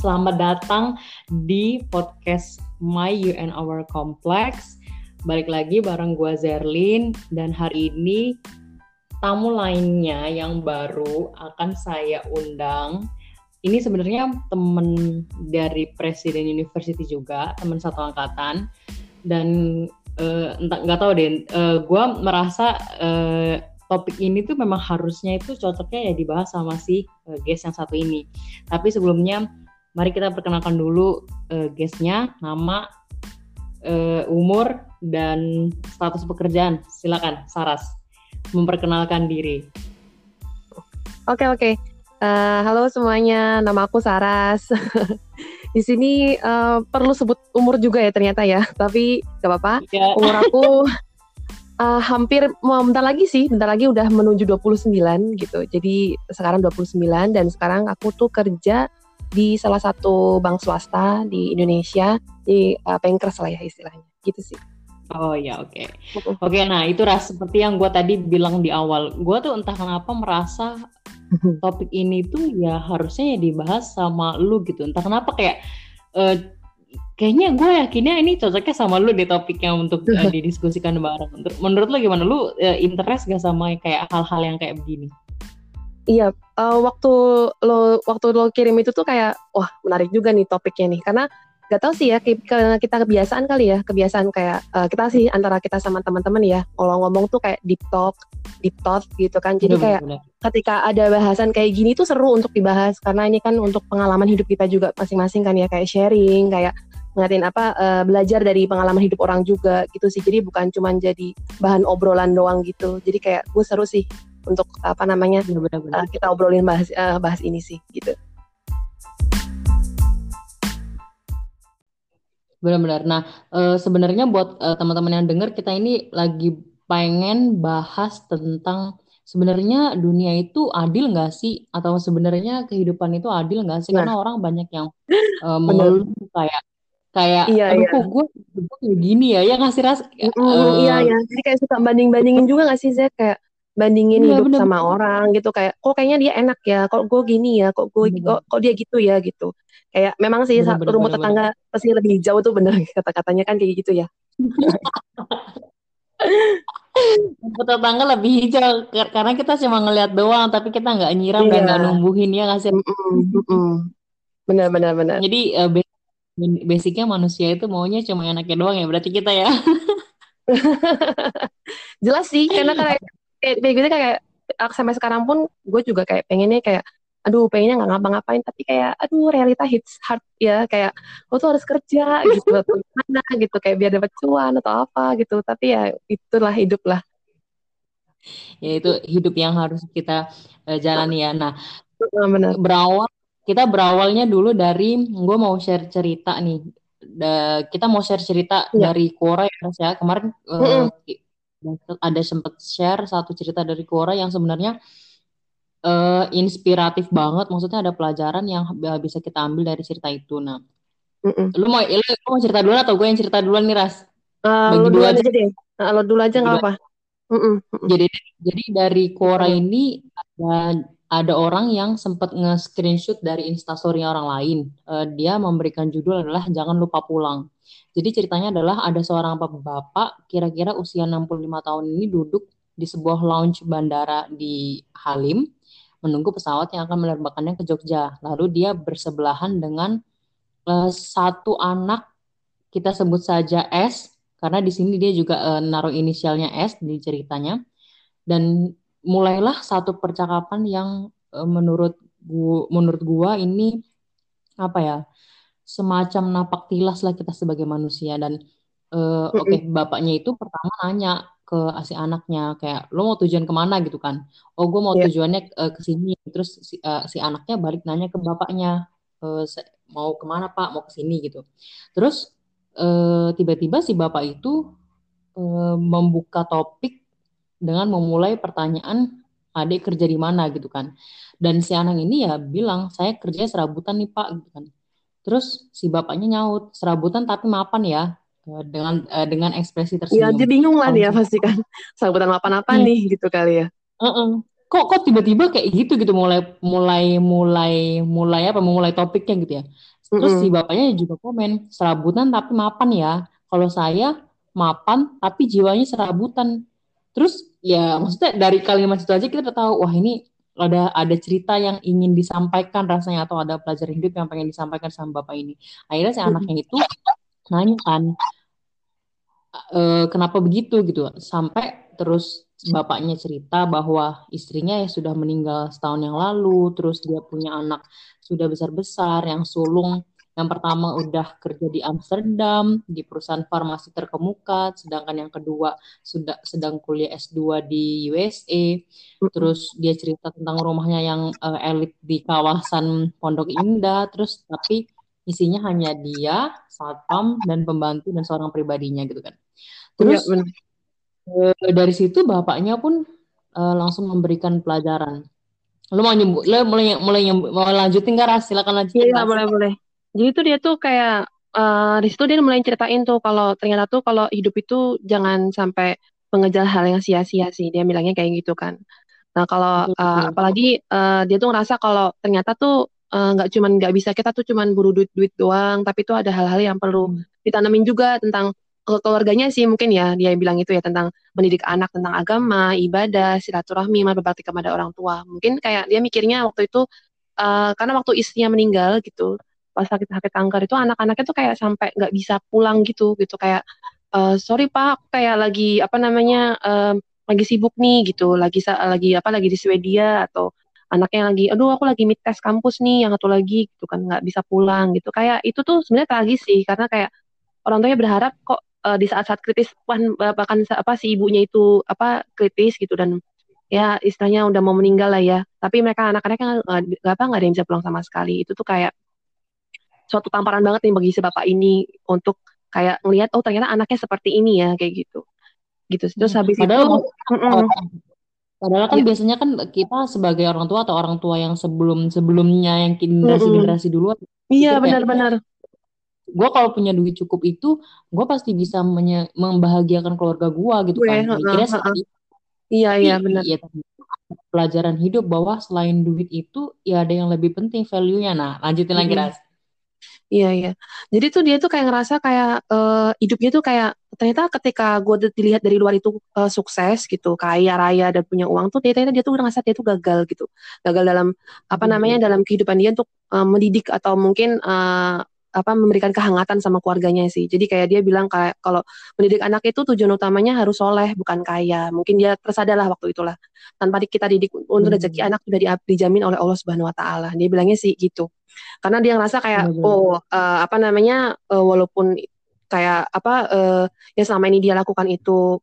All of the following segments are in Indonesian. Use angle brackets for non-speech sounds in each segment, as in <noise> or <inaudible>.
Selamat datang di podcast My You and Our Complex. Balik lagi bareng gue Zerlin dan hari ini tamu lainnya yang baru akan saya undang. Ini sebenarnya temen dari Presiden University juga, teman satu angkatan. Dan uh, entah nggak tahu deh, uh, gue merasa uh, topik ini tuh memang harusnya itu cocoknya ya dibahas sama si uh, guest yang satu ini. Tapi sebelumnya mari kita perkenalkan dulu uh, guestnya, nama, uh, umur, dan status pekerjaan. Silakan, Saras, memperkenalkan diri. Oke oke, uh, halo semuanya, nama aku Saras. <laughs> Di sini uh, perlu sebut umur juga ya ternyata ya, tapi gak apa-apa. Ya. Umur aku uh, hampir mau bentar lagi sih, bentar lagi udah menuju 29 gitu. Jadi sekarang 29 dan sekarang aku tuh kerja di salah satu bank swasta di Indonesia di uh, bankers lah ya istilahnya. Gitu sih. Oh ya oke. Okay. Oke okay, nah itu ras seperti yang gue tadi bilang di awal. Gue tuh entah kenapa merasa topik ini tuh ya harusnya ya dibahas sama lu gitu. Entah kenapa kayak uh, kayaknya gue yakinnya ini cocoknya sama lu di topiknya untuk uh, didiskusikan bareng. Menurut lu gimana? Lu uh, interest gak sama kayak hal-hal yang kayak begini? Iya, uh, waktu lo waktu lo kirim itu tuh kayak wah menarik juga nih topiknya nih. Karena gak tau sih ya karena kita kebiasaan kali ya kebiasaan kayak uh, kita sih antara kita sama teman-teman ya kalau ngomong tuh kayak deep talk deep talk gitu kan. Jadi bener, kayak bener. ketika ada bahasan kayak gini tuh seru untuk dibahas. Karena ini kan untuk pengalaman hidup kita juga masing-masing kan ya kayak sharing kayak ngatin apa uh, belajar dari pengalaman hidup orang juga gitu sih. Jadi bukan cuma jadi bahan obrolan doang gitu. Jadi kayak gue seru sih untuk apa namanya bener -bener. Uh, kita obrolin bahas uh, bahas ini sih gitu. Benar-benar. Nah uh, sebenarnya buat uh, teman-teman yang dengar kita ini lagi pengen bahas tentang sebenarnya dunia itu adil nggak sih? Atau sebenarnya kehidupan itu adil nggak sih? Nah. karena orang banyak yang <laughs> uh, mengeluh kayak kayak iya, aduh iya. kok gue gue kayak gini ya? Ya ngasih ras? Mm, uh, iya ya jadi kayak suka banding bandingin juga gak sih Zek kayak bandingin iya, hidup bener. sama orang gitu kayak kok kayaknya dia enak ya kok gue gini ya kok gue kok, kok dia gitu ya gitu. Kayak memang sih bener, bener, rumah bener, tetangga bener. pasti lebih jauh tuh bener <laughs> kata-katanya kan kayak gitu ya. <laughs> Rumput tetangga lebih hijau karena kita cuma ngeliat doang tapi kita nggak nyiram iya. dan nggak numbuhin ya ngasih mm -mm, benar benar benar jadi uh, basicnya manusia itu maunya cuma enaknya doang ya berarti kita ya. <laughs> Jelas sih karena kayak kayak gitu kayak sampai sekarang pun gue juga kayak pengennya kayak aduh pengennya nggak ngapa-ngapain tapi kayak aduh realita hits hard ya kayak lo tuh harus kerja gitu atau gimana gitu kayak biar dapat cuan atau apa gitu tapi ya itulah hidup lah ya itu hidup yang harus kita uh, jalani ya nah benar. berawal kita berawalnya dulu dari gue mau share cerita nih. Da, kita mau share cerita ya. dari Quora ya. Kemarin mm -hmm. Uh, ada sempat share satu cerita dari Quora yang sebenarnya uh, inspiratif banget. Maksudnya ada pelajaran yang bisa kita ambil dari cerita itu. Nah, lu mau lu, mau cerita dulu atau gue yang cerita duluan nih Ras? Uh, Bagi dulu aja deh. Uh, lo dulu aja nggak apa. Mm -mm. Jadi jadi dari Quora ini ada ada orang yang sempat nge-screenshot dari instastory orang lain. Uh, dia memberikan judul adalah jangan lupa pulang. Jadi ceritanya adalah ada seorang bapak kira-kira usia 65 tahun ini duduk di sebuah lounge bandara di Halim menunggu pesawat yang akan menerbakannya ke Jogja. Lalu dia bersebelahan dengan uh, satu anak kita sebut saja S karena di sini dia juga uh, naruh inisialnya S di ceritanya. Dan mulailah satu percakapan yang uh, menurut gua menurut gua ini apa ya semacam napak tilas lah kita sebagai manusia. Dan uh, oke okay, bapaknya itu pertama nanya ke si anaknya kayak lo mau tujuan ke mana? gitu kan. Oh gue mau yeah. tujuannya uh, ke sini. Terus si, uh, si anaknya balik nanya ke bapaknya uh, mau ke mana pak? Mau ke sini gitu. Terus tiba-tiba uh, si bapak itu uh, membuka topik dengan memulai pertanyaan adik kerja di mana gitu kan. Dan si anak ini ya bilang saya kerja serabutan nih pak gitu kan. Terus si bapaknya nyaut serabutan tapi mapan ya eh, dengan uh, dengan ekspresi tersenyum. Iya dia bingung lah dia pasti kan serabutan mapan apa hmm. nih gitu kali ya. Uh -uh. kok kok tiba-tiba kayak gitu gitu mulai mulai mulai mulai apa memulai topiknya gitu ya terus Mm-mm. si bapaknya juga komen serabutan tapi mapan ya kalau saya mapan tapi jiwanya serabutan terus ya maksudnya dari kalimat itu aja kita udah tahu wah ini ada ada cerita yang ingin disampaikan rasanya atau ada pelajaran hidup yang pengen disampaikan sama bapak ini. Akhirnya si anaknya itu nanya kan "Eh, kenapa begitu? gitu. Sampai terus bapaknya cerita bahwa istrinya ya sudah meninggal setahun yang lalu terus dia punya anak sudah besar-besar yang sulung yang pertama udah kerja di Amsterdam di perusahaan farmasi terkemuka sedangkan yang kedua sudah sedang kuliah S2 di USA terus dia cerita tentang rumahnya yang eh, elit di kawasan Pondok Indah. Terus tapi isinya hanya dia satpam dan pembantu dan seorang pribadinya gitu kan. Iya terus benar. eh, dari situ bapaknya pun eh, langsung memberikan pelajaran. Lu mau nyebut lu mulai mulai nyebut- mau lanjutin nggak Ras? Silakan lanjutin iya boleh boleh. Jadi tuh dia tuh kayak eh di situ dia mulai ceritain tuh kalau ternyata tuh kalau hidup itu jangan sampai mengejar hal yang sia-sia sih. Dia bilangnya kayak gitu kan. Nah kalau betul apalagi eh, dia tuh ngerasa kalau ternyata tuh nggak cuman nggak bisa kita tuh cuman buru duit-duit doang, tapi tuh ada hal-hal yang perlu Hmm, ditanamin juga tentang ke- keluarganya sih mungkin ya dia bilang itu ya tentang mendidik anak tentang agama, ibadah, silaturahmi, berbakti kepada orang tua. Mungkin kayak dia mikirnya waktu itu eh, karena waktu istrinya meninggal gitu pas sakit-sakit kanker itu anak-anaknya tuh kayak sampai nggak bisa pulang gitu gitu. Kayak eh, sorry pak aku kayak lagi apa namanya em, lagi sibuk nih gitu. Lagi lagi apa lagi di Swedia atau anaknya lagi aduh aku lagi mid test kampus nih yang satu lagi gitu kan. Nggak bisa pulang gitu. Kayak itu tuh sebenarnya tragis sih karena kayak orang tuanya berharap kok eh, di saat-saat kritis bahkan bahkan apa si ibunya itu apa kritis gitu dan ya istilahnya udah mau meninggal lah ya. Tapi mereka anak-anaknya nggak nggak apa nggak ada yang bisa pulang sama sekali. Itu tuh kayak suatu tamparan banget nih bagi si bapak ini untuk kayak ngelihat oh ternyata anaknya seperti ini ya kayak gitu. Gitu terus hmm. habis itu padahal mm-mm, Padahal kan ya, biasanya kan kita sebagai orang tua atau orang tua yang sebelum sebelumnya yang generasi mm-mm. generasi dulu iya pikir kayak benar-benar gue kalau punya duit cukup itu gue pasti bisa menye- membahagiakan keluarga gue gitu gue kan. heeh, mikirnya seperti itu. Iya iya benar. ya tadi, pelajaran hidup bahwa selain duit itu ya ada yang lebih penting value-nya. Nah lanjutin lagi Mm-mm. Ras Iya iya. Jadi tuh dia tuh kayak ngerasa kayak eh, hidupnya tuh kayak ternyata ketika gue dilihat dari luar itu eh, sukses gitu, kaya raya dan punya uang tuh ternyata dia tuh ngerasa dia tuh gagal gitu. Gagal dalam apa namanya dalam kehidupan dia untuk eh, mendidik atau mungkin eh, apa memberikan kehangatan sama keluarganya sih. Jadi kayak dia bilang kayak kalau mendidik anak itu tujuan utamanya harus soleh bukan kaya. Mungkin dia tersadar lah waktu itulah. Tanpa kita didik untuk rezeki Hmm, anak sudah di- dijamin oleh Allah Subhanahu Wa Taala. Dia bilangnya sih gitu karena dia ngerasa kayak benar-benar oh eh, apa namanya eh, walaupun kayak apa eh, yang selama ini dia lakukan itu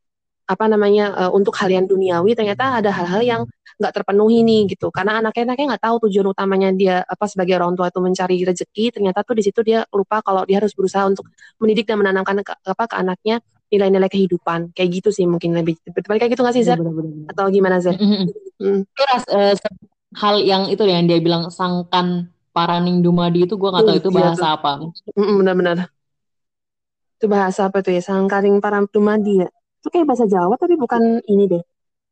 apa namanya eh, untuk hal yang duniawi ternyata ada hal-hal yang nggak terpenuhi nih gitu. Karena anaknya-anaknya nggak tahu tujuan utamanya dia apa sebagai orang tua itu mencari rezeki ternyata tuh di situ dia lupa kalau dia harus berusaha untuk mendidik dan menanamkan ke, apa ke anaknya nilai-nilai kehidupan. Kayak gitu sih mungkin lebih Betul kayak gitu nggak sih Zer benar-benar atau gimana Zer? Hmm. Itu Ras, eh, hal yang itu yang dia bilang sangkan paraning dumadi itu gue nggak tahu Uh, itu iya bahasa apa. Benar-benar. Itu bahasa apa tuh ya? Sangkaring param dumadi ya itu kayak bahasa Jawa tapi bukan ini deh.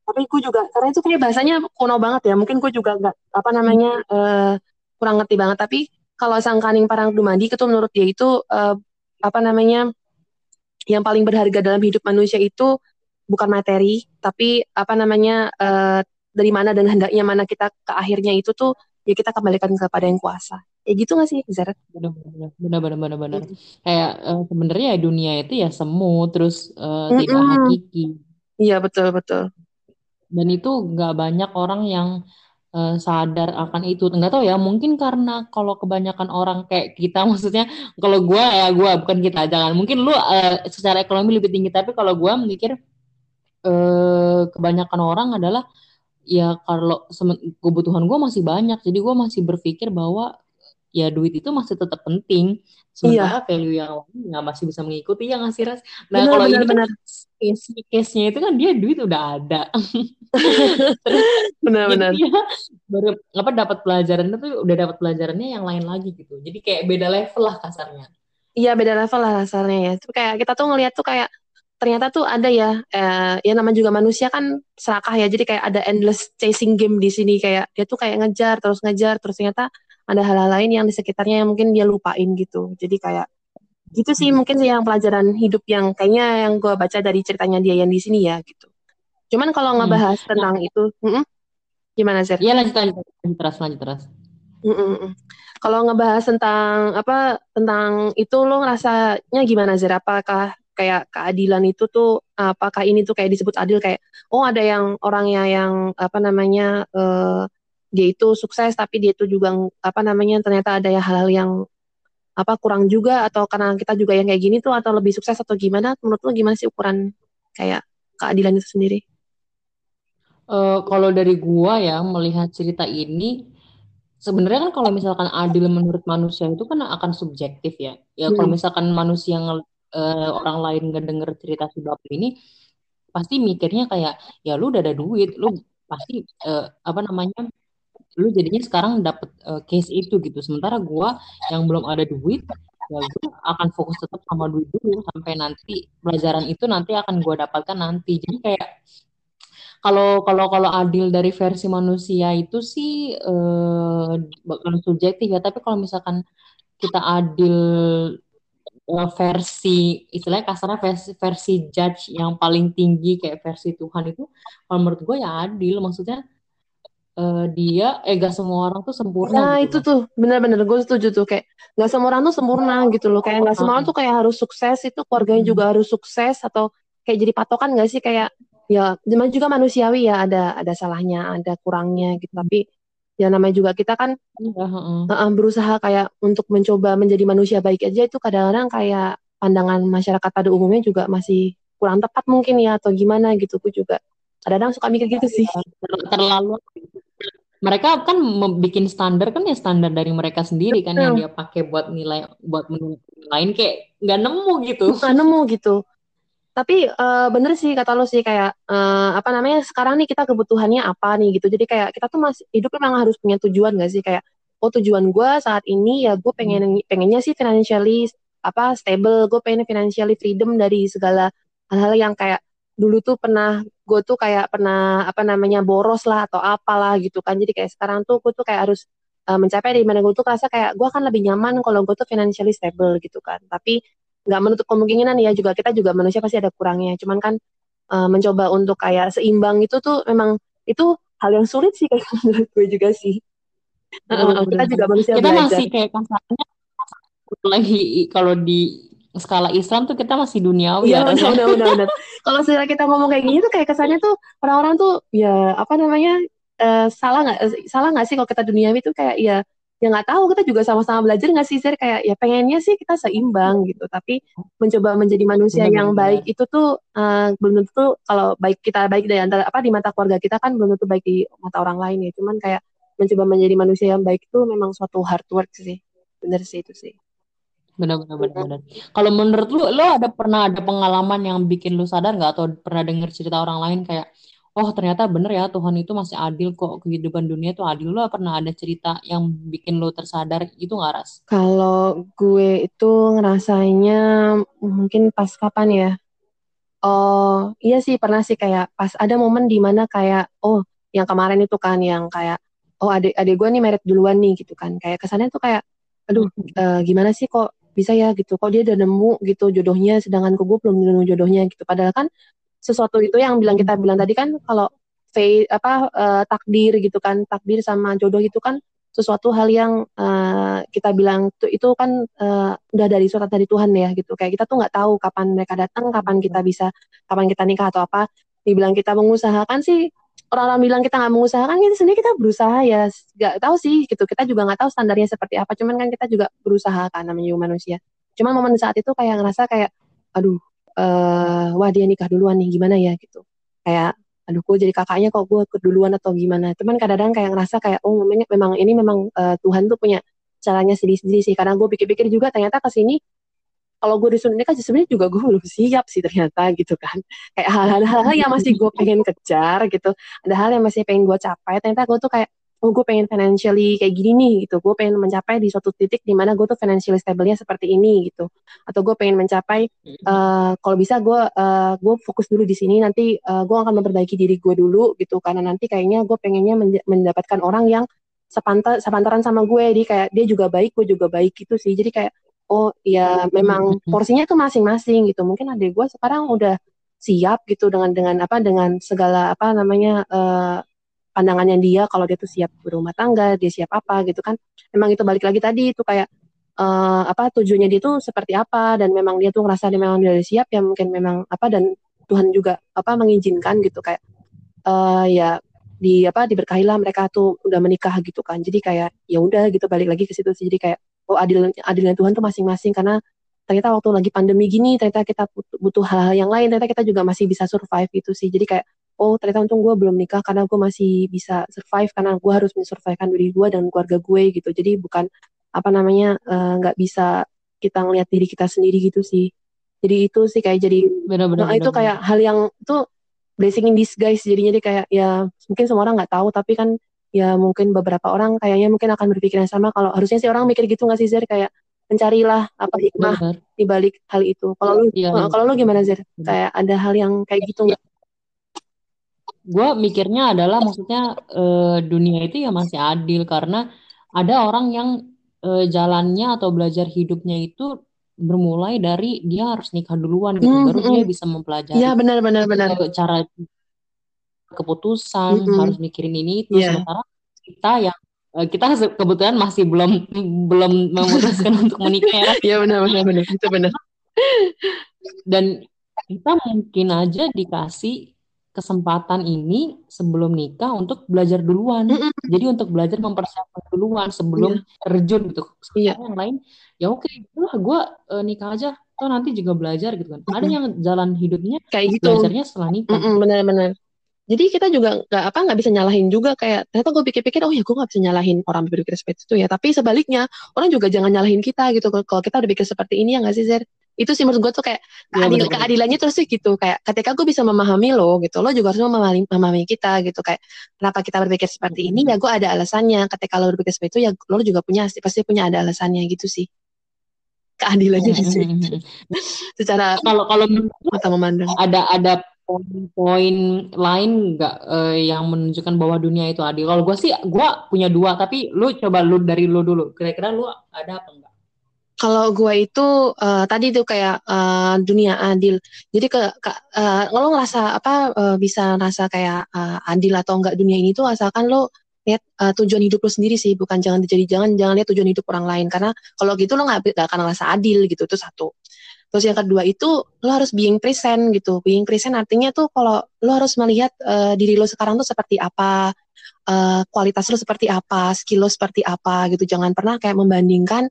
Tapi gue juga karena itu kayak bahasanya kuno banget ya. Mungkin gue juga nggak apa namanya eh, kurang ngerti banget. Tapi kalau sangkaring parang dumadi itu menurut dia itu eh, apa namanya yang paling berharga dalam hidup manusia itu bukan materi tapi apa namanya eh, dari mana dan hendaknya mana kita ke akhirnya itu tuh ya kita kembalikan kepada yang kuasa ya gitu nggak sih Zara? benar-benar benar-benar benar-benar kayak eh, sebenarnya ya dunia itu ya semu terus eh, tidak Mm-mm. hakiki Iya betul betul. dan itu nggak banyak orang yang eh, sadar akan itu nggak tahu ya mungkin karena kalau kebanyakan orang kayak kita <laughs> maksudnya kalau gua ya gua bukan kita jangan mungkin lu eh, secara ekonomi lebih tinggi tapi kalau gua mikir eh, kebanyakan orang adalah ya kalau kebutuhan gue masih banyak jadi gue masih berpikir bahwa ya duit itu masih tetap penting. Iya. sementara value yang lain nggak masih bisa mengikuti ya ngasih ras? Nah benar kalau benar ini benar. case case-nya itu kan dia duit udah ada. Terus <laughs> benar. baru apa dapat pelajaran itu udah dapat pelajarannya yang lain lagi gitu. Jadi kayak beda level lah kasarnya. Iya beda level lah rasanya ya. Itu kayak kita tuh ngelihat tuh kayak ternyata tuh ada ya eh, ya nama juga manusia kan serakah ya. Jadi kayak ada endless chasing game di sini. Kayak dia tuh kayak ngejar terus ngejar terus ternyata ada hal-hal lain yang di sekitarnya yang mungkin dia lupain gitu. Jadi kayak gitu sih hmm. mungkin sih yang pelajaran hidup yang kayaknya yang gue baca dari ceritanya dia yang di sini ya gitu. Cuman kalau hmm. ngebahas hmm. tentang itu mm gimana sih Iya lanjut lanjut. Lanjut terus lanjut terus mm kalau ngebahas tentang apa tentang itu lo ngerasanya gimana Zer apakah kayak keadilan itu tuh apakah ini tuh kayak disebut adil? Kayak oh ada yang orangnya yang apa namanya uh, dia itu sukses tapi dia itu juga apa namanya ternyata ada ya hal-hal yang apa kurang juga atau karena kita juga yang kayak gini tuh atau lebih sukses atau gimana menurut lo gimana sih ukuran kayak keadilan itu sendiri? Uh, kalau dari gua ya melihat cerita ini sebenarnya kan kalau misalkan adil menurut manusia itu kan akan subjektif ya. Ya hmm. kalau misalkan manusia yang uh, orang lain ngedenger cerita si bapak ini pasti mikirnya kayak ya lu udah ada duit, lu pasti uh, apa namanya lu jadinya sekarang dapet uh, case itu gitu. Sementara gue yang belum ada duit ya gue akan fokus tetap sama duit dulu sampai nanti pelajaran itu nanti akan gue dapatkan nanti. Jadi kayak kalau kalau kalau adil dari versi manusia itu sih uh, bakal subjektif ya. Tapi kalau misalkan kita adil uh, versi istilahnya kasarnya versi, versi judge yang paling tinggi kayak versi Tuhan itu kalau menurut gue ya adil. Maksudnya uh, dia eh gak semua orang tuh sempurna nah gitu itu tuh. Bener-bener gue setuju tuh. Kayak gak semua orang tuh sempurna gitu loh. Kayak gak semua orang tuh kayak harus sukses. Itu keluarganya hmm. juga harus sukses atau kayak jadi patokan gak sih? Kayak ya zaman juga manusiawi ya. Ada ada salahnya ada kurangnya gitu. Tapi ya namanya juga kita kan uh, uh, uh, berusaha kayak untuk mencoba menjadi manusia baik aja itu kadang-kadang kayak pandangan masyarakat pada umumnya juga masih kurang tepat mungkin ya atau gimana gitu. Gue juga kadang-kadang suka mikir gitu sih. Terlalu mereka kan bikin standar kan ya standar dari mereka sendiri kan yang dia pakai buat nilai buat menilai lain kayak nggak nemu gitu. Nggak nemu gitu. Tapi uh, bener sih kata lo sih kayak uh, apa namanya sekarang nih kita kebutuhannya apa nih gitu. Jadi kayak kita tuh masih hidup memang harus punya tujuan gak sih? Kayak oh tujuan gue saat ini ya gue pengen pengennya sih financially apa stable. Gue pengen financially freedom dari segala hal-hal yang kayak dulu tuh pernah gue tuh kayak pernah apa namanya boros lah atau apalah gitu kan. Jadi kayak sekarang tuh gue tuh kayak harus uh, mencapai di mana gue tuh rasa kayak gue akan lebih nyaman kalau gue tuh financially stable gitu kan. Tapi nggak menutup kemungkinan ya juga kita juga manusia pasti ada kurangnya. Cuman kan uh, mencoba untuk kayak seimbang itu tuh memang itu hal yang sulit sih kayak <laughs> menurut gue juga sih. Uh, kita juga manusia kita belajar. masih kayak kasarnya lagi kalau di skala Islam tuh kita masih duniawi ya. Iya, udah, udah, udah. <laughs> Kalau setelah kita ngomong kayak gini tuh kayak kesannya tuh orang-orang tuh ya apa namanya uh, salah nggak salah nggak sih kalau kita duniawi tuh kayak ya ya nggak tahu kita juga sama-sama belajar nggak sih kayak ya pengennya sih kita seimbang gitu tapi mencoba menjadi manusia benar, yang benar. baik itu tuh uh, belum tentu kalau baik kita baik dari antara apa di mata keluarga kita kan belum tentu baik di mata orang lain ya cuman kayak mencoba menjadi manusia yang baik itu memang suatu hard work sih bener sih itu sih Benar benar benar benar. Kalau menurut lu, lu ada pernah ada pengalaman yang bikin lu sadar nggak atau pernah dengar cerita orang lain kayak, oh ternyata bener ya Tuhan itu masih adil kok kehidupan dunia itu adil. Lu pernah ada cerita yang bikin lu tersadar itu nggak ras? Kalau gue itu ngerasanya mungkin pas kapan ya? Oh iya sih pernah sih kayak pas ada momen di mana kayak oh yang kemarin itu kan yang kayak oh adik adik gue nih merit duluan nih gitu kan kayak kesannya tuh kayak aduh uh, gimana sih kok bisa ya gitu. Kok dia udah nemu gitu jodohnya sedangkan gue belum nemu jodohnya gitu. Padahal kan sesuatu itu yang bilang kita bilang tadi kan kalau fate apa uh, takdir gitu kan takdir sama jodoh itu kan sesuatu hal yang uh, kita bilang tuh itu kan uh, udah dari surat dari Tuhan ya gitu. Kayak kita tuh nggak tahu kapan mereka datang kapan kita bisa kapan kita nikah atau apa. Dibilang kita mengusahakan sih orang-orang bilang kita nggak mengusahakan itu sebenarnya kita berusaha ya. Nggak tahu sih gitu. Kita juga nggak tahu standarnya seperti apa. Cuman kan kita juga berusaha kan namanya manusia. Cuman momen saat itu kayak ngerasa kayak aduh uh, wah dia nikah duluan nih gimana ya? Gitu. Kayak aduh gue jadi kakaknya kok gue keduluan atau gimana? Cuman kadang-kadang kayak ngerasa kayak oh memang memang ini memang uh, Tuhan tuh punya caranya sendiri-sendiri sih. Karena gue pikir-pikir juga ternyata ke sini kalau gue disuruh nikah sebenarnya juga gue belum siap sih ternyata gitu kan. Kayak hal-hal yang masih gue pengen kejar gitu. Ada hal yang masih pengen gue capai ternyata gue tuh kayak oh gue pengen financially kayak gini nih gitu. Gue pengen mencapai di suatu titik di mana gue tuh financially stable-nya seperti ini gitu. Atau gue pengen mencapai uh, kalau bisa gue uh, gue fokus dulu di sini nanti uh, gue akan memperbaiki diri gue dulu gitu. Karena nanti kayaknya gue pengennya mendapatkan orang yang sepantar sepantaran sama gue. Di kayak dia juga baik gue juga baik gitu sih. Jadi kayak oh ya memang porsinya tuh masing-masing gitu. Mungkin adik gue sekarang udah siap gitu dengan dengan apa dengan segala apa namanya uh, pandangannya dia kalau dia tuh siap berumah tangga dia siap apa gitu kan. Memang itu balik lagi tadi itu kayak uh, apa tujuannya dia tuh seperti apa dan memang dia tuh ngerasa dia memang dia udah siap ya mungkin memang apa dan Tuhan juga apa mengizinkan gitu kayak uh, ya di apa diberkahilah mereka tuh udah menikah gitu kan. Jadi kayak ya udah gitu balik lagi ke situ sih. Jadi kayak oh adil adilnya Tuhan tuh masing-masing karena ternyata waktu lagi pandemi gini ternyata kita butuh hal-hal yang lain ternyata kita juga masih bisa survive itu sih. Jadi kayak oh ternyata untung gue belum nikah karena gue masih bisa survive karena gue harus mensurvivekan diri gue dan keluarga gue gitu. Jadi bukan apa namanya eh, nggak uh, bisa kita ngelihat diri kita sendiri gitu sih. Jadi itu sih kayak jadi benar-benar nah, itu kayak hal yang itu blessing in disguise jadinya. Dia kayak ya mungkin semua orang nggak tahu tapi kan ya mungkin beberapa orang kayaknya mungkin akan berpikir yang sama kalau harusnya sih orang mikir gitu nggak sih Zer kayak mencarilah apa hikmah di balik hal itu. Kalau lu ya, kalau lu gimana Zer? Kayak ada hal yang kayak gitu nggak? Gue mikirnya adalah maksudnya uh, dunia itu ya masih adil karena ada orang yang uh, jalannya atau belajar hidupnya itu bermulai dari dia harus nikah duluan gitu, hmm, baru hmm. dia bisa mempelajari. Iya benar benar benar. Cara keputusan hmm. harus mikirin ini itu yeah. sementara kita yang Eh, kita kebetulan masih belum belum memutuskan <laughs> untuk menikah ya. Iya benar benar benar itu benar. <laughs> Dan kita mungkin aja dikasih kesempatan ini sebelum nikah untuk belajar duluan. Mm -mm. Jadi untuk belajar mempersiapkan duluan sebelum yeah. terjun gitu. Iya. Yang lain ya oke, okay, gue uh, nikah aja. Toh nanti juga belajar gitu kan. Mm -mm. Ada yang jalan hidupnya kayak gitu. Belajarnya setelah nikah. Benar-benar jadi kita juga nggak apa nggak bisa nyalahin juga kayak ternyata gue pikir-pikir oh ya gue nggak bisa nyalahin orang berpikir seperti itu ya. Tapi sebaliknya orang juga jangan nyalahin kita gitu. Kalau kita udah pikir seperti ini ya nggak sih Zer? Itu sih menurut gue tuh kayak ya, keadil, keadilannya terus sih gitu. Kayak ketika gue bisa memahami lo gitu lo juga harus memahami, memahami kita gitu. Kayak kenapa kita berpikir seperti ini ya gue ada alasannya. Ketika lo berpikir seperti itu ya lo juga punya pasti punya ada alasannya gitu sih. Keadilannya di situ <laughs> secara kalau kalau mata memandang. ada ada poin-poin lain nggak uh, yang menunjukkan bahwa dunia itu adil? Kalau gue sih, gue punya dua, tapi lu coba lu dari lu dulu. Kira-kira lu ada apa enggak? Kalau gue itu uh, tadi tuh kayak uh, dunia adil. Jadi ke, ke uh, lo ngerasa apa uh, bisa ngerasa kayak uh, adil atau enggak dunia ini tuh asalkan lo lihat uh, tujuan hidup lo sendiri sih, bukan jangan jadi jangan jangan lihat tujuan hidup orang lain karena kalau gitu lo nggak akan ngerasa adil gitu itu satu. Terus yang kedua itu lo harus being present gitu. Being present artinya tuh kalau lo harus melihat uh, diri lo sekarang tuh seperti apa, uh, kualitas lo seperti apa, skill lo seperti apa gitu. Jangan pernah kayak membandingkan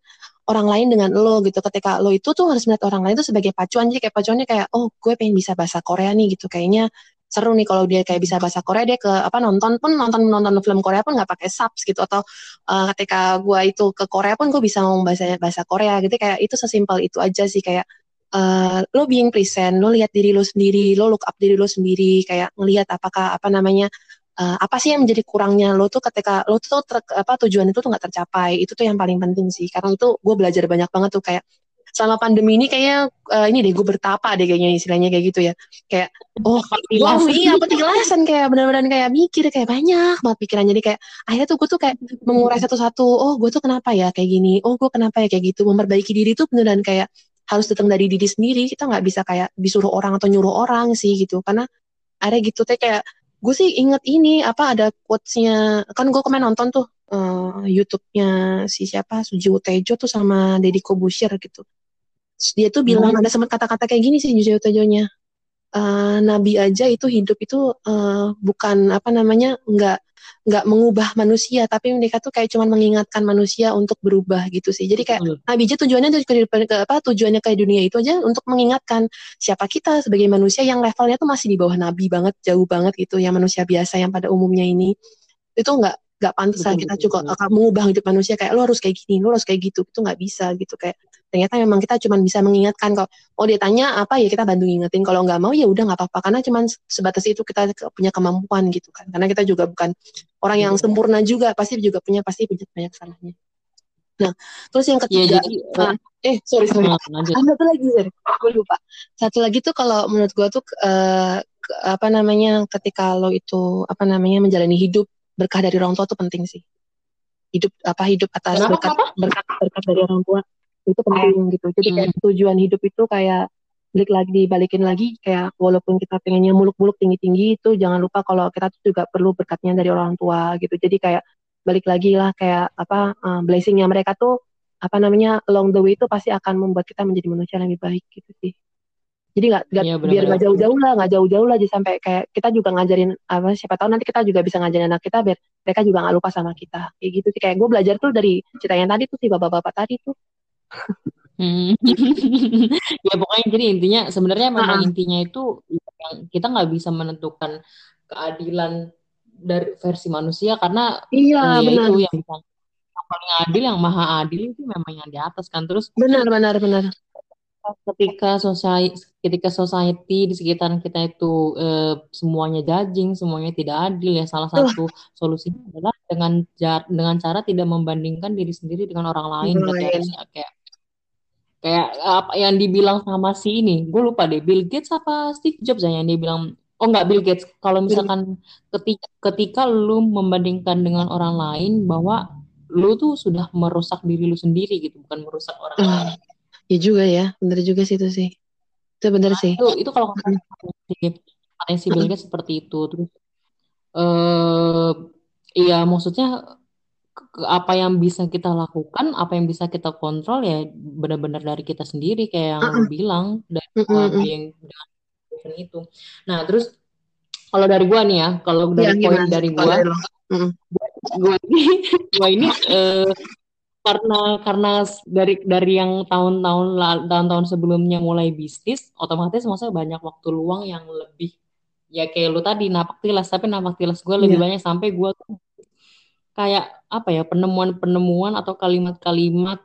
orang lain dengan lo gitu. Ketika lo itu tuh harus melihat orang lain tuh sebagai pacuan. Jadi kayak pacuannya kayak oh gue pengen bisa bahasa Korea nih gitu. Kayaknya seru nih kalau dia kayak bisa bahasa Korea dia ke apa nonton pun nonton nonton film Korea pun nggak pakai subs gitu atau uh, ketika gue itu ke Korea pun gue bisa ngomong bahasa bahasa Korea gitu kayak itu sesimpel itu aja sih kayak uh, lo being present, lo lihat diri lo sendiri, lo look up diri lo sendiri, kayak ngelihat apakah apa namanya uh, apa sih yang menjadi kurangnya lo tuh ketika lo tuh ter, apa tujuan itu tuh nggak tercapai, itu tuh yang paling penting sih. Karena itu gue belajar banyak banget tuh kayak selama pandemi ini kayaknya uh, ini deh gue bertapa deh kayaknya istilahnya kayak gitu ya. Kayak oh wow iya petilasan kayak benar-benar kayak mikir kayak banyak banget pikiran. Jadi kayak akhirnya tuh gue tuh kayak mengurai satu-satu oh gue tuh kenapa ya kayak gini? Oh gue kenapa ya kayak gitu? Memperbaiki diri tuh beneran kayak harus datang dari diri sendiri. Kita nggak bisa kayak disuruh orang atau nyuruh orang sih gitu. Karena ada gitu teh kayak gue sih inget ini apa ada quotesnya. Kan gue kemarin nonton tuh uh, YouTube-nya si siapa Sujiwo Tejo tuh sama Deddy Kobusir gitu. Dia tuh bilang hmm. ada sempat kata-kata kayak gini sih Sujiwo Tejonya uh, Nabi aja itu hidup itu uh, bukan apa namanya nggak nggak mengubah manusia tapi mereka tuh kayak cuman mengingatkan manusia untuk berubah gitu sih. Jadi kayak hmm. Nabi aja tujuannya ke, ke apa tujuannya ke dunia itu aja untuk mengingatkan siapa kita sebagai manusia yang levelnya tuh masih di bawah Nabi banget jauh banget gitu yang manusia biasa yang pada umumnya ini. Itu nggak nggak pantas lah kita juga akan mengubah hidup manusia kayak lo harus kayak gini lo harus kayak gitu. Itu nggak bisa gitu kayak ternyata memang kita cuma bisa mengingatkan kok oh dia tanya apa ya kita bantu ngingetin. Kalau nggak mau ya udah nggak apa-apa. Karena cuma sebatas itu kita punya kemampuan gitu kan. Karena kita juga bukan orang yang sempurna juga pasti juga punya pasti banyak banyak salahnya. Nah terus yang Iya, ketiga jadi ah, eh sorry sorry. eh, lanjut. satu lagi sorry gue lupa. Satu lagi tuh kalau menurut gue tuh ke- apa namanya ketika lo itu apa namanya menjalani hidup berkah dari orang tua tuh penting sih. Hidup apa hidup atas Kenapa, berkat berkat berkat dari orang tua itu penting gitu. Jadi kayak tujuan hidup itu kayak balik lagi dibalikin lagi. Kayak walaupun kita pengennya muluk-muluk tinggi-tinggi itu jangan lupa kalau kita tuh juga perlu berkatnya dari orang tua gitu. Jadi kayak balik lagi lah kayak apa uh, blessingnya mereka tuh apa namanya along the way itu pasti akan membuat kita menjadi manusia yang lebih baik gitu sih. Jadi nggak Iya, biar nggak jauh-jauh lah nggak jauh-jauh lah jadi sampai kayak kita juga ngajarin apa siapa tahu nanti kita juga bisa ngajarin anak kita biar mereka juga nggak lupa sama kita. Kayak gitu sih. Kayak gue belajar tuh dari cerita yang tadi tuh si bapak-bapak tadi tuh Hmm. <laughs> Ya pokoknya jadi intinya sebenarnya memang ah. intinya itu yang kita nggak bisa menentukan keadilan dari versi manusia karena iya ya benar. itu yang bisa yang paling adil yang maha adil itu memang yang di atas kan. Terus benar benar benar. ketika society ketika society di sekitaran kita itu eh, semuanya judging semuanya tidak adil ya salah satu solusinya adalah dengan jar- dengan cara tidak membandingkan diri sendiri dengan orang lain Orang kayak kayak apa yang dibilang sama si ini gue lupa deh Bill Gates apa Steve Jobs ya yang dia bilang oh nggak Bill Gates. Kalau misalkan ketika ketika lu membandingkan dengan orang lain bahwa lu tuh sudah merusak diri lu sendiri gitu bukan merusak orang Ah, lain. Ya juga ya benar juga sih itu sih. Itu benar sih. itu itu kalau kata si katanya si Bill Gates seperti itu. Terus eh iya maksudnya apa yang bisa kita lakukan apa yang bisa kita kontrol ya benar-benar dari kita sendiri kayak yang lu bilang dari uh, mm. being dengan itu nah terus kalau dari gua nih ya kalau Iya, dari poin gimana? dari gua lo. Mm-mm. gua ini <laughs> gua ini eh, karena karena dari dari yang tahun-tahun tahun-tahun sebelumnya mulai bisnis otomatis maksudnya banyak waktu luang yang lebih ya kayak lu tadi napak tilas tapi napak tilas gue lebih Iya. banyak sampai gue tuh kayak apa ya penemuan-penemuan atau kalimat-kalimat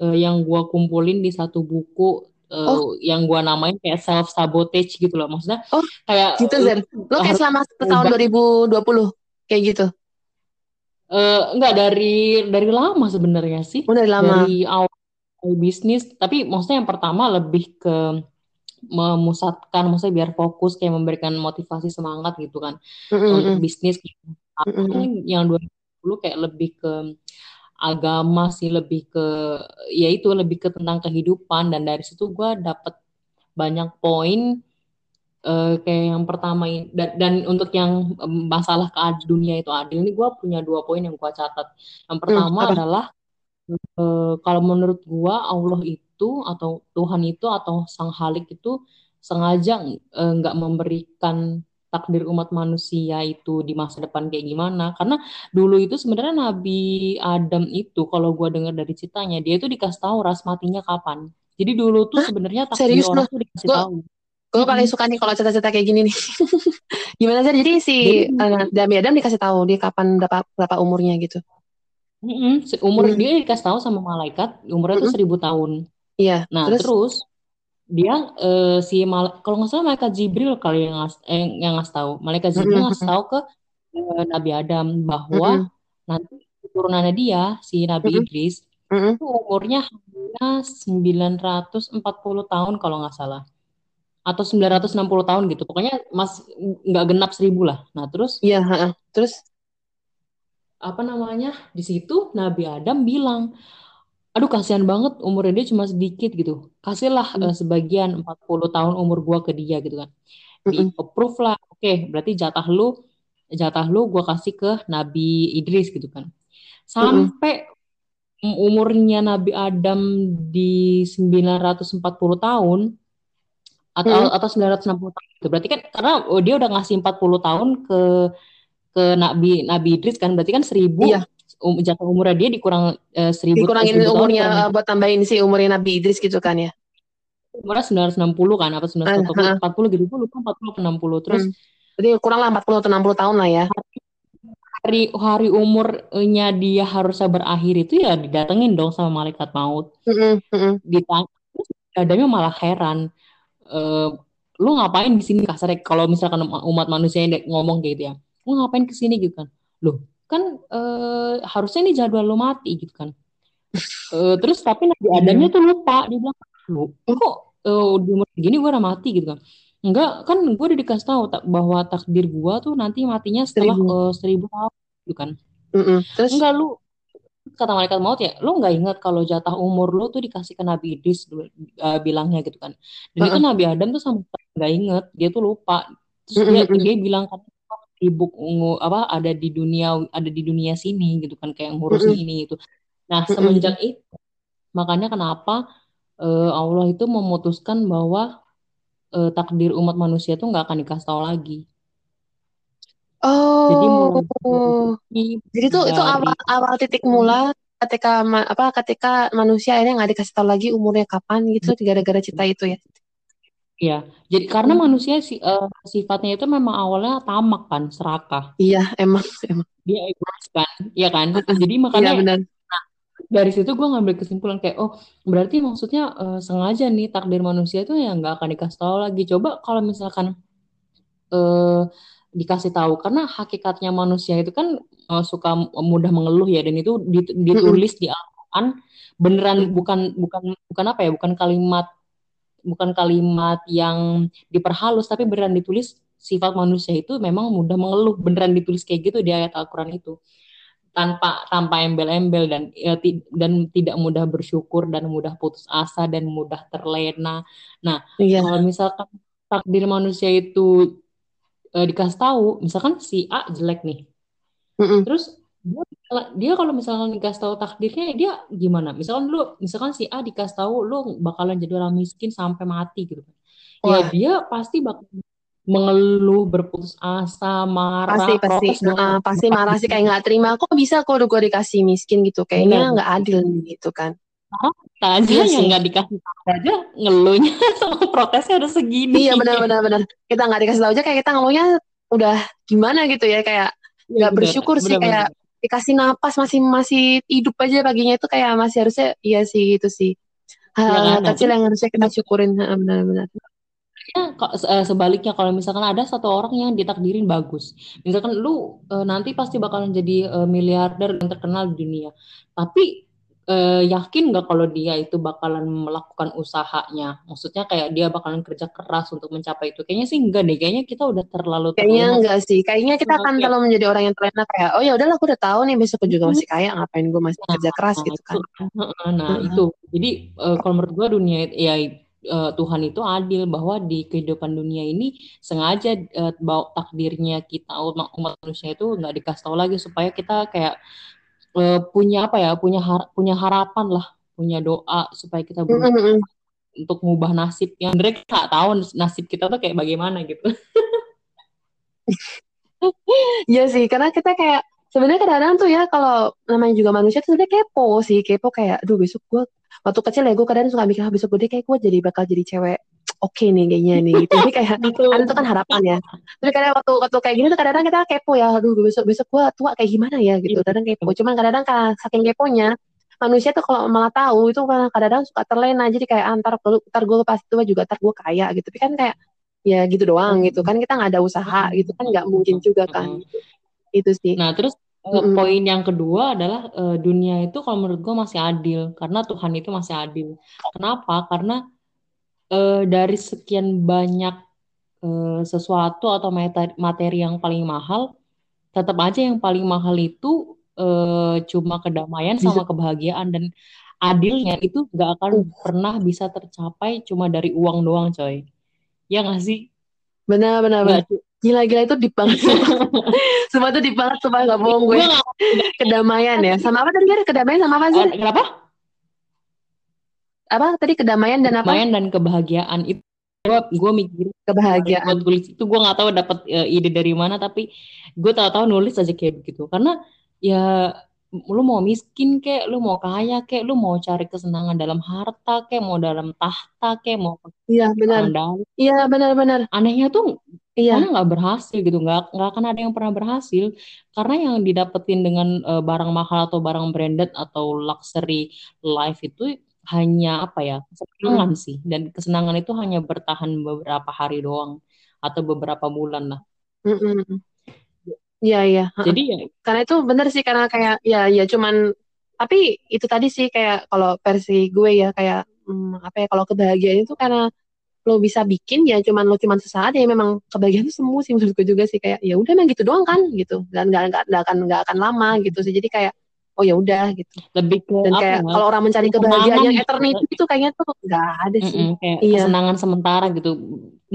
eh, yang gue kumpulin di satu buku eh, Oh. yang gue namain kayak self sabotage gitu loh. Maksudnya Oh, kayak gitu Zer lo kayak selama tahun 2020 kayak gitu? Eh, enggak dari dari lama sebenarnya sih. Oh dari lama. Dari awal bisnis. Tapi maksudnya yang pertama lebih ke memusatkan maksudnya biar fokus kayak memberikan motivasi semangat gitu kan. Mm-mm, untuk mm. bisnis. Tapi Mm-mm, yang 2010 kayak lebih ke agama sih lebih ke ya itu lebih ke tentang kehidupan dan dari situ gue dapet banyak poin eh, kayak yang pertama ini dan, dan untuk yang masalah keadil dunia itu adil ini gue punya dua poin yang gue catat yang pertama apa? adalah eh, kalau menurut gue Allah itu atau Tuhan itu atau Sang Halik itu sengaja eh, nggak memberikan takdir umat manusia itu di masa depan kayak gimana karena dulu itu sebenarnya Nabi Adam itu kalau gue dengar dari ceritanya dia itu dikasih tahu ras matinya kapan jadi dulu tuh sebenarnya takdir Serius orang tuh dikasih Gue tahu gue paling suka nih kalau cerita-cerita kayak gini nih. <laughs> Gimana sih? Jadi si jadi uh, Dami Adam dikasih tahu dia kapan berapa berapa umurnya gitu. mm-mm, se- umur Hmm. dia dikasih tahu sama malaikat umurnya tuh Mm-mm. seribu tahun Iya. nah Terus? terus dia eh, si mal kalau nggak salah malaikat Jibril kali yang ngas eh, yang ngasih tahu malaikat Jibril ngasih Mm-mm, tahu ke eh, Nabi Adam bahwa mm-mm, nanti keturunannya dia si Nabi mm-mm, Idris mm-mm. itu umurnya hanya 940 tahun kalau nggak salah atau 960 tahun gitu pokoknya mas nggak genap seribu lah nah terus Iya. ha-ha. Terus? apa namanya di situ Nabi Adam bilang aduh kasihan banget umurnya dia cuma sedikit gitu. Kasihlah Mm, eh, sebagian 40 tahun umur gua ke dia gitu kan. Di approve lah. Oke berarti jatah lu jatah lu gua kasih ke Nabi Idris gitu kan. Sampai umurnya Nabi Adam di 940 tahun atau mm-mm. atau 960 tahun gitu. Berarti kan karena dia udah ngasih 40 tahun ke ke Nabi Nabi Idris kan berarti kan 1000 Iya. Um, jatah umurnya dia dikurang eh, 1000 eh, Dikurangin 1000 tahun umurnya dikurang uh, buat tambahin si umurnya Nabi Idris gitu kan ya. umurnya 960 kan apa Ah, 940 ha. 40 gitu gue lupa 40 atau 60 terus Hmm. Jadi kurang lah 40 atau 60 tahun lah ya. hari hari umurnya dia harusnya berakhir itu ya didatengin dong sama malaikat maut ditanya terus Adamnya malah heran eh lu ngapain di sini kasarnya kalau misalkan umat manusia yang ngomong kayak gitu ya lu ngapain ke sini gitu kan loh kan uh, harusnya ini jadwal lo mati gitu kan. Uh, terus tapi Nabi Adamnya tuh lupa dia bilang lu kok uh, di umur segini gue udah mati gitu kan. Enggak kan gue udah dikasih tahu tak, bahwa takdir gue tuh nanti matinya setelah seribu, uh, seribu tahun gitu kan. Mm -mm. terus? Enggak lu kata malaikat maut ya lu nggak ingat kalau jatah umur lu tuh dikasih ke Nabi Idris uh, bilangnya gitu kan. Dan uh -uh. itu Nabi Adam tuh sama nggak inget dia tuh lupa. Terus dia dia bilang kan sibuk apa ada di dunia ada di dunia sini gitu kan kayak ngurusin ini itu nah semenjak itu makanya kenapa uh, Allah itu memutuskan bahwa uh, takdir umat manusia tuh nggak akan dikasih tahu lagi. Oh, jadi mulai jadi tuh itu awal awal titik mula ketika apa ketika manusia akhirnya nggak dikasih tahu lagi umurnya kapan gitu gara-gara cita itu ya. Iya, jadi karena hmm. manusia si, uh, sifatnya itu memang awalnya tamak kan, serakah. Iya, emang emang. Dia egois kan, iya kan. Jadi makanya. Iya benar. Nah, dari situ gue ngambil kesimpulan kayak, oh berarti maksudnya uh, sengaja nih takdir manusia itu yang nggak akan dikasih tahu lagi. Coba kalau misalkan uh, dikasih tahu karena hakikatnya manusia itu kan uh, suka mudah mengeluh ya dan itu ditulis di Al-Qur'an beneran bukan bukan bukan apa ya bukan kalimat bukan kalimat yang diperhalus tapi beneran ditulis sifat manusia itu memang mudah mengeluh beneran ditulis kayak gitu di ayat Al-Qur'an itu tanpa tanpa embel-embel dan ya, dan tidak mudah bersyukur dan mudah putus asa dan mudah terlena. Nah, yeah. kalau misalkan takdir manusia itu uh, dikasih tahu misalkan si A jelek nih Mm-mm. terus dia, dia kalau misalkan dikasih tahu takdirnya dia gimana? Misalkan lu misalkan si A dikasih tahu lu bakalan jadi orang miskin sampai mati gitu kan. Ya dia pasti bakal mengeluh berputus asa marah pasti pasti. uh, pasti marah sih kayak nggak terima kok bisa kok gue dikasih miskin gitu? Kayaknya nggak adil gitu kan. Aja iya yang nggak dikasih tahu aja ngeluhnya <laughs> sama protesnya udah segini. Iya benar benar benar. Kita nggak dikasih tahu aja kayak kita ngeluhnya udah gimana gitu ya kayak iya, nggak ya, bersyukur bener, sih bener, kayak. Dikasih napas masih masih hidup aja paginya itu kayak masih harusnya iya sih itu sih. Hal ya, kecil yang harusnya kita syukurin benar-benar. Ya, sebaliknya kalau misalkan ada satu orang yang ditakdirin bagus, misalkan lu e, nanti pasti bakalan jadi e, miliarder dan terkenal di dunia, tapi uh, yakin nggak kalau dia itu bakalan melakukan usahanya? Maksudnya kayak dia bakalan kerja keras untuk mencapai itu? Kayaknya sih enggak deh. Kayaknya kita udah terlalu Kayaknya enggak sih. Kayaknya kita akan kalau menjadi orang yang terlena kayak, oh ya udahlah aku udah tahu nih besok aku juga masih kaya, ngapain gue masih nah, kerja keras nah, gitu kan? Nah uh-huh. itu. Jadi uh, kalau menurut gue dunia ya uh, Tuhan itu adil bahwa di kehidupan dunia ini sengaja uh, bawa takdirnya kita umat, umat manusia itu nggak dikasih tahu lagi supaya kita kayak uh, punya apa ya punya har punya harapan lah punya doa supaya kita berubah mm -hmm. untuk mengubah nasib yang mereka nggak tahu nasib kita tuh kayak bagaimana gitu <laughs> Iya sih karena kita kayak sebenarnya kadang-kadang tuh ya kalau namanya juga manusia tuh sebenarnya kepo sih kepo kayak aduh besok gue waktu kecil ya gue kadang suka mikir ah, besok gue kayak gue jadi bakal jadi cewek oke okay nih kayaknya nih gitu. Jadi kayak <laughs> kan itu kan harapan ya. Tapi kadang waktu waktu kayak gini tuh kadang-kadang kita kepo ya, aduh besok besok gua tua kayak gimana ya? Gitu. Iya. Kadang kepo. Cuman kadang-kadang saking keponya manusia tuh kalau malah tahu itu kadang-kadang suka terlena. Jadi kayak antar ntar gue pasti tua juga ntar gue kaya. Gitu. Tapi kan kayak ya gitu doang gitu. Kan kita nggak ada usaha gitu kan nggak mungkin juga kan. Itu sih. Nah terus mm-hmm. poin yang kedua adalah uh, dunia itu kalau menurut gue masih adil. Karena Tuhan itu masih adil. Kenapa? Karena uh, dari sekian banyak uh, sesuatu atau materi, materi yang paling mahal, tetap aja yang paling mahal itu uh, cuma kedamaian sama kebahagiaan dan adilnya itu nggak akan uh. pernah bisa tercapai cuma dari uang doang, coy. Ya nggak sih? Benar, benar, benar. Gila-gila itu banget. Semua itu deep banget, <laughs> supaya nggak bohong gue. kedamaian ya. Sama apa tadi? Kedamaian sama apa sih? Kenapa? Apa? Tadi kedamaian dan apa? Kedamaian dan kebahagiaan. Itu gue gue mikir kebahagiaan. gue tulis itu gue nggak tahu dapat uh, ide dari mana tapi gue tahu-tahu nulis aja kayak begitu. Karena ya lu mau miskin kek, lu mau kaya kek, lu mau cari kesenangan dalam harta kek, mau dalam tahta kek, mau iya benar. iya benar-benar anehnya tuh iya. karena nggak berhasil gitu nggak nggak akan ada yang pernah berhasil. Karena yang didapetin dengan uh, barang mahal atau barang branded atau luxury life itu hanya apa ya kesenangan hmm. sih dan kesenangan itu hanya bertahan beberapa hari doang atau beberapa bulan lah. Hmm. Iya iya. Jadi ya karena itu bener sih karena kayak ya ya cuman tapi itu tadi sih kayak kalau versi gue ya kayak hmm, apa ya kalau kebahagiaan itu karena lo bisa bikin ya cuman lo cuman sesaat ya memang kebahagiaan itu semu sih menurutku juga sih kayak ya udah emang gitu doang kan gitu dan nggak nggak akan nggak akan lama gitu sih jadi kayak oh ya udah gitu lebih ke dan kayak ya? kalau orang mencari kebahagiaan yang Kesenangan. eternity itu kayaknya tuh nggak ada sih Mm-mm, kayak iya kesenangan sementara gitu.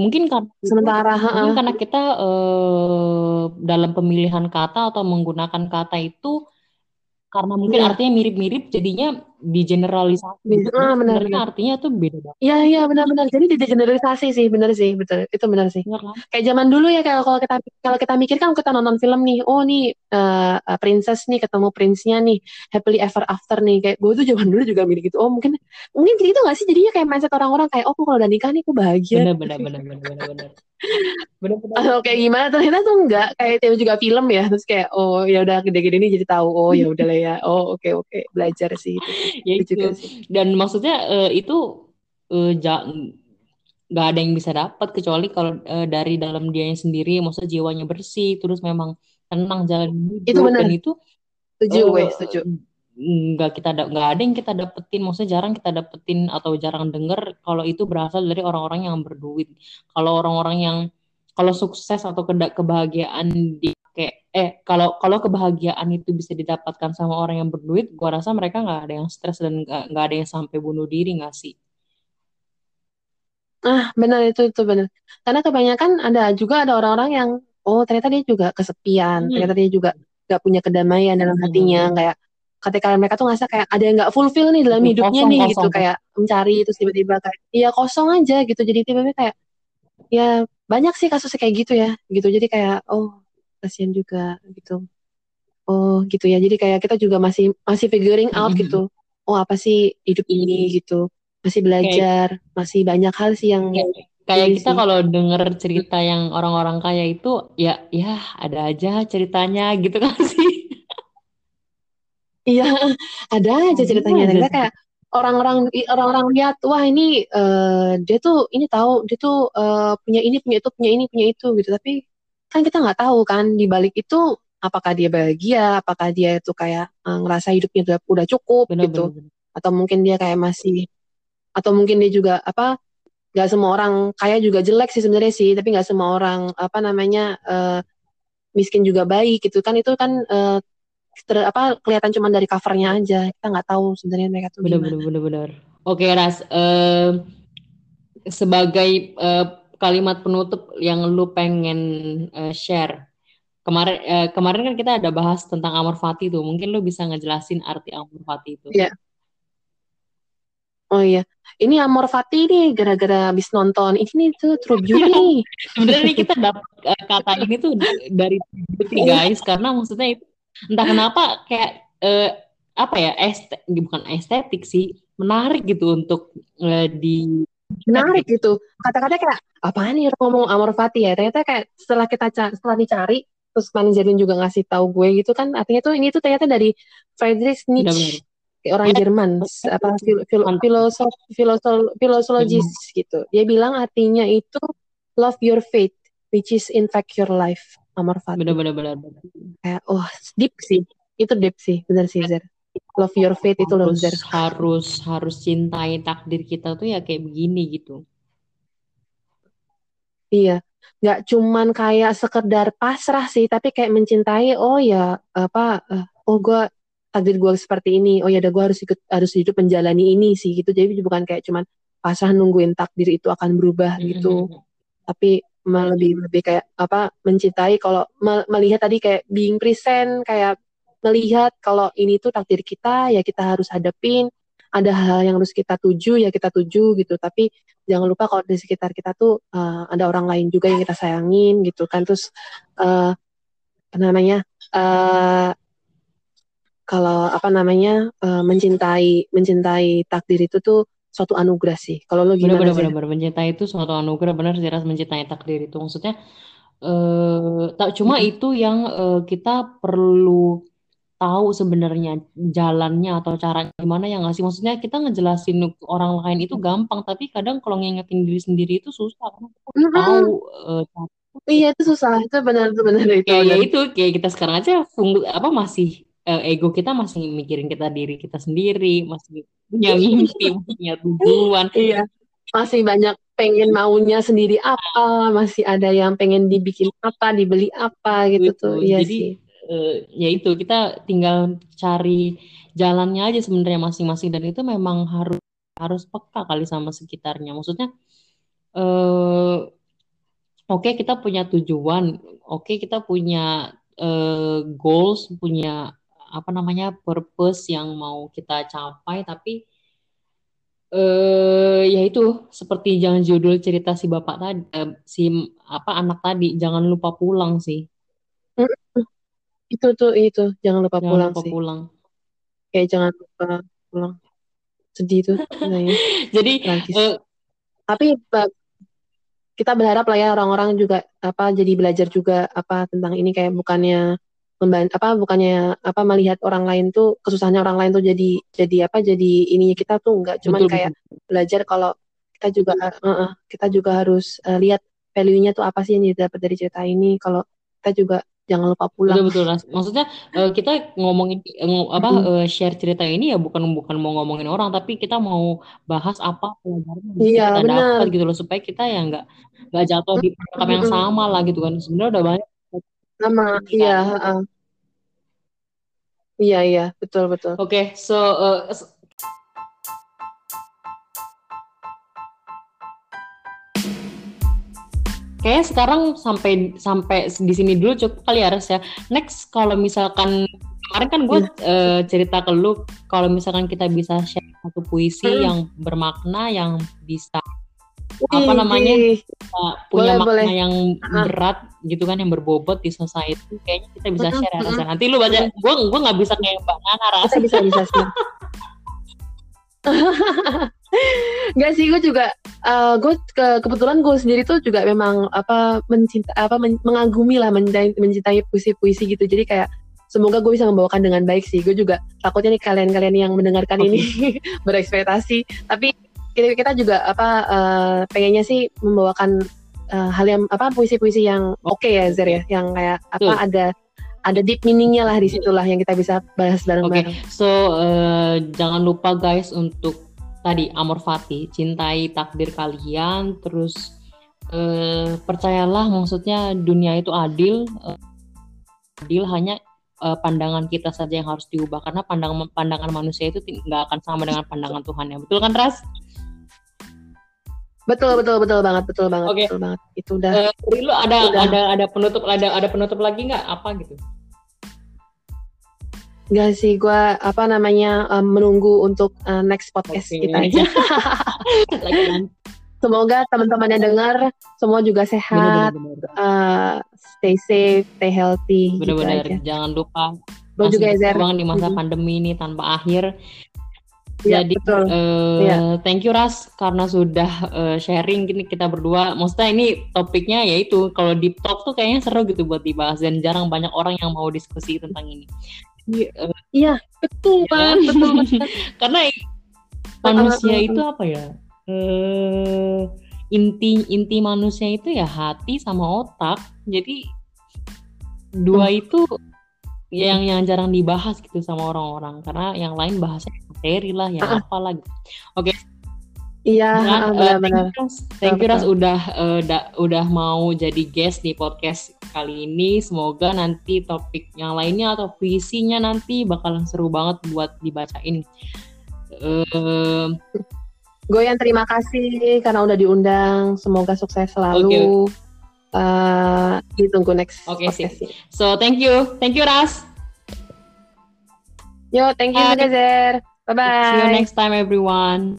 Mungkin karena itu, sementara mungkin heeh. karena kita eh, dalam pemilihan kata atau menggunakan kata itu karena mungkin Iya. artinya mirip-mirip jadinya digeneralisasi. Bisa- Padahal ah, benar, benar. artinya tuh beda banget. Iya iya benar-benar jadi digeneralisasi sih benar sih betul itu benar sih Bener kan? kayak zaman dulu ya kalau kita kalau kita mikir kan kita nonton film nih oh nih eh, princess nih ketemu prince-nya nih happily ever after nih kayak gue tuh zaman dulu juga mikir gitu oh mungkin mungkin gitu gak sih jadinya kayak mindset orang-orang kayak oh kalau udah nikah nih aku bahagia Bener bener bener bener bener bener. Bener bener. atau kayak gimana ternyata tuh enggak kayak itu juga film ya terus kayak oh ya udah gede-gede nih jadi tahu oh ya udah lah ya oh oke oke belajar sih itu Ya itu. juga itu. sih? Dan maksudnya eh, itu ja- nggak ada yang bisa dapat kecuali kalau eh, dari dalam dianya sendiri, maksudnya jiwanya bersih, terus memang tenang jalan itu hidup. benar. Dan itu setuju gue eh, setuju. nggak kita nggak ada yang kita dapetin, maksudnya jarang kita dapetin atau jarang denger kalau itu berasal dari orang-orang yang berduit. Kalau orang-orang yang kalau sukses atau kebahagiaan di eh kalau kalau kebahagiaan itu bisa didapatkan sama orang yang berduit, gua rasa mereka nggak ada yang stres dan nggak nggak ada yang sampai bunuh diri nggak sih? Ah, benar itu itu benar. Karena kebanyakan ada juga ada orang-orang yang oh ternyata dia juga kesepian, Hmm. ternyata dia juga gak punya kedamaian dalam hatinya, Hmm. kayak ketika mereka tuh ngerasa kayak ada yang nggak fulfill nih dalam Itu hidupnya kosong nih kosong gitu, kayak mencari terus tiba-tiba kayak iya kosong aja gitu. Jadi tiba-tiba kayak ya banyak sih kasusnya kayak gitu ya, gitu. Jadi kayak oh kasihan juga gitu. Oh gitu ya. Jadi kayak kita juga masih masih figuring out Hmm. gitu. Oh apa sih hidup ini gitu. Masih Kayak belajar, masih banyak hal sih yang kayak kayak kita kalau denger cerita yang orang-orang kaya itu ya ya ada aja ceritanya gitu kan <laughs> sih. Iya, ada aja ceritanya. sih. kayak orang-orang orang-orang lihat, wah ini eh, dia tuh ini tahu, dia tuh eh, punya ini, punya itu, punya ini, punya itu gitu. Tapi kan kita nggak tahu kan di balik itu apakah dia bahagia, apakah dia itu kayak eh, ngerasa hidupnya udah, udah cukup Bener gitu, bener bener. atau mungkin dia kayak masih, atau mungkin dia juga apa? Nggak semua orang kaya juga jelek sih sebenarnya sih, tapi nggak semua orang apa namanya eh, miskin juga baik gitu kan itu kan eh, ter- apa kelihatan cuma dari covernya aja kita nggak tahu sebenarnya mereka tuh Bener gimana bener bener bener. Oke Ras, eh, sebagai eh, kalimat penutup yang lu pengen eh, share. Kemarin eh, kemarin kan kita ada bahas tentang Amor Fati tuh. Mungkin lu bisa ngejelasin arti Amor Fati itu. Iya. oh iya ini Amor Fati nih gara-gara habis nonton ini tuh True Beauty <laughs> Sebenarnya nih kita dapat eh, kata ini tuh dari beauty guys karena maksudnya itu entah kenapa kayak eh, apa ya este bukan estetik sih menarik gitu untuk eh, di menarik gitu. Kata-kata kayak apaan nih ngomong Amor Fati ya? Ternyata kayak setelah kita setelah dicari terus manajerin juga ngasih tahu gue gitu kan artinya tuh ini tuh ternyata dari Friedrich benar-benar Nietzsche kayak orang ya Jerman apa fil, fil, filosof filosol, filosologis gitu. Dia bilang artinya itu love your faith which is in fact your life Amor Fati. Benar-benar benar. Kayak oh deep sih. Itu deep sih. Benar sih Zer love your faith itu loh harus harus harus cintai takdir kita tuh ya kayak begini gitu. Iya. Nggak cuman kayak sekedar pasrah sih tapi kayak mencintai oh ya apa eh, oh gue takdir gue seperti ini oh ya udah gue harus ikut harus hidup menjalani ini sih gitu. Jadi bukan kayak cuman pasrah nungguin takdir itu akan berubah gitu. Tapi malah lebih lebih kayak apa mencintai kalau me- melihat tadi kayak being present kayak melihat kalau ini tuh takdir kita ya kita harus hadapin. Ada hal yang harus kita tuju ya kita tuju gitu. Tapi jangan lupa kalau di sekitar kita tuh uh, ada orang lain juga yang kita sayangin gitu kan. Terus uh, apa namanya uh, kalau apa namanya uh, mencintai mencintai takdir itu tuh suatu anugerah sih. Kalau lo gimana benar sih benar benar mencintai itu suatu anugerah benar sih Ras mencintai takdir itu. Maksudnya eh tak cuma itu yang eh, kita perlu tahu sebenarnya jalannya atau caranya gimana ya nggak sih maksudnya kita ngejelasin ke orang lain itu gampang tapi kadang kalau ngingetin diri sendiri itu susah karena kita udah tahu eh, Iya itu susah, itu benar itu benar itu. Kayak ya benar. itu kayak kita sekarang aja fung, apa masih eh, ego kita masih mikirin kita diri kita sendiri, masih punya mimpi, punya tujuan. Iya, masih banyak pengen maunya sendiri apa, masih ada yang pengen dibikin apa, dibeli apa gitu Gitu. tuh. Iya Jadi sih. Eh, ya itu kita tinggal cari jalannya aja sebenarnya masing-masing dan itu memang harus harus peka kali sama sekitarnya. Maksudnya eh oke kita punya tujuan, oke kita punya eh, goals, punya apa namanya purpose yang mau kita capai, tapi eh ya itu seperti jangan judul cerita si bapak tadi, eh, si apa anak tadi, jangan lupa pulang sih, Itu tuh itu jangan lupa jangan pulang lupa sih. pulang. Kayak jangan lupa pulang. Sedih tuh <laughs> Jadi eh, Tapi kita berharap lah ya orang-orang juga apa jadi belajar juga apa tentang ini kayak bukannya memban apa bukannya apa melihat orang lain tuh kesusahannya orang lain tuh jadi jadi apa jadi ininya kita tuh enggak cuman betul kayak betul. belajar kalau kita juga eh, eh, kita juga harus eh, lihat value-nya tuh apa sih yang didapat dari cerita ini kalau kita juga jangan lupa Betul pulang betul Ras. Maksudnya eh, kita ngomongin eh, ngo- apa eh, share cerita ini ya bukan bukan mau ngomongin orang tapi kita mau bahas apa pelajaran yang iya kita dapat gitu loh supaya kita ya nggak nggak jatuh di perangkap yang Mm-mm. sama lah gitu kan. Sebenarnya udah banyak sama kita. iya iya iya betul betul Oke, so eh, kayaknya sekarang sampai sampai di sini dulu cukup kali ya ya. Next kalau misalkan kemarin kan gue Iya. cerita ke lu kalau misalkan kita bisa share satu puisi Mm. yang bermakna yang bisa Wih, apa namanya uh, punya Boleh, makna boleh. yang berat gitu kan yang berbobot di society kayaknya kita bisa Mm-mm, share ya Ras ya. mm-mm. Nanti lu baca gue gue nggak bisa kayak Mbak Nana Ras. bisa bisa bisa sih <laughs> <laughs> Enggak sih, gue juga, eh gue ke, kebetulan gue sendiri tuh juga memang apa mencinta apa men- mengagumi lah mencintai, mencintai puisi-puisi gitu. Jadi kayak semoga gue bisa membawakan dengan baik sih. Gue juga takutnya nih kalian-kalian yang mendengarkan Oke. ini <laughs> berekspektasi, tapi kita, kita juga apa eh, pengennya sih membawakan eh, hal yang apa puisi-puisi yang oke ya Zer ya, yang kayak apa Betul. ada ada deep meaningnya lah di situlah yang kita bisa bahas Oke, bareng-bareng. so eh, jangan lupa guys untuk tadi Amor Fati, cintai takdir kalian, terus eh, percayalah maksudnya dunia itu adil, eh, adil hanya eh, pandangan kita saja yang harus diubah karena pandangan pandangan manusia itu ti- nggak akan sama dengan pandangan Tuhan ya, betul kan Ras? Betul betul betul banget betul banget Oke. betul banget itu udah Eh, dari lu ada Udah. ada ada penutup ada ada penutup lagi nggak apa gitu? Gak sih, gue apa namanya um, menunggu untuk uh, next podcast Oke. kita aja. <laughs> Semoga teman-teman yang dengar semua juga sehat, Bener-bener. uh, stay safe, stay healthy, gitu Bener-bener. aja. Jangan lupa Lo juga ya, Zer. berjuang di masa Mhm. pandemi ini tanpa akhir. Iya, Jadi betul. eh, Iya. thank you Ras karena sudah eh, sharing gini kita berdua. Maksudnya ini topiknya yaitu kalau deep talk tuh kayaknya seru gitu buat dibahas dan jarang banyak orang yang mau diskusi tentang ini. Eh, Iya, betul Ya. banget, betul <laughs> karena manusia itu apa ya? Eh, inti inti manusia itu ya hati sama otak. Jadi dua itu yang yang jarang dibahas gitu sama orang-orang karena yang lain bahasanya materi lah yang Ah. apalah gitu. Oke, Iya, Nah, benar-benar. thank you, Ras. Thank you, Ras, udah eh, da- udah mau jadi guest di podcast kali ini. Semoga nanti topik yang lainnya atau puisinya nanti bakalan seru banget buat dibacain. Eh, Gue yang terima kasih karena udah diundang. Semoga sukses selalu. Uh, ditunggu next Oke, sip. podcastnya. so thank you, thank you, Ras. Yo, thank you Bye. Bye bye. See you next time, everyone.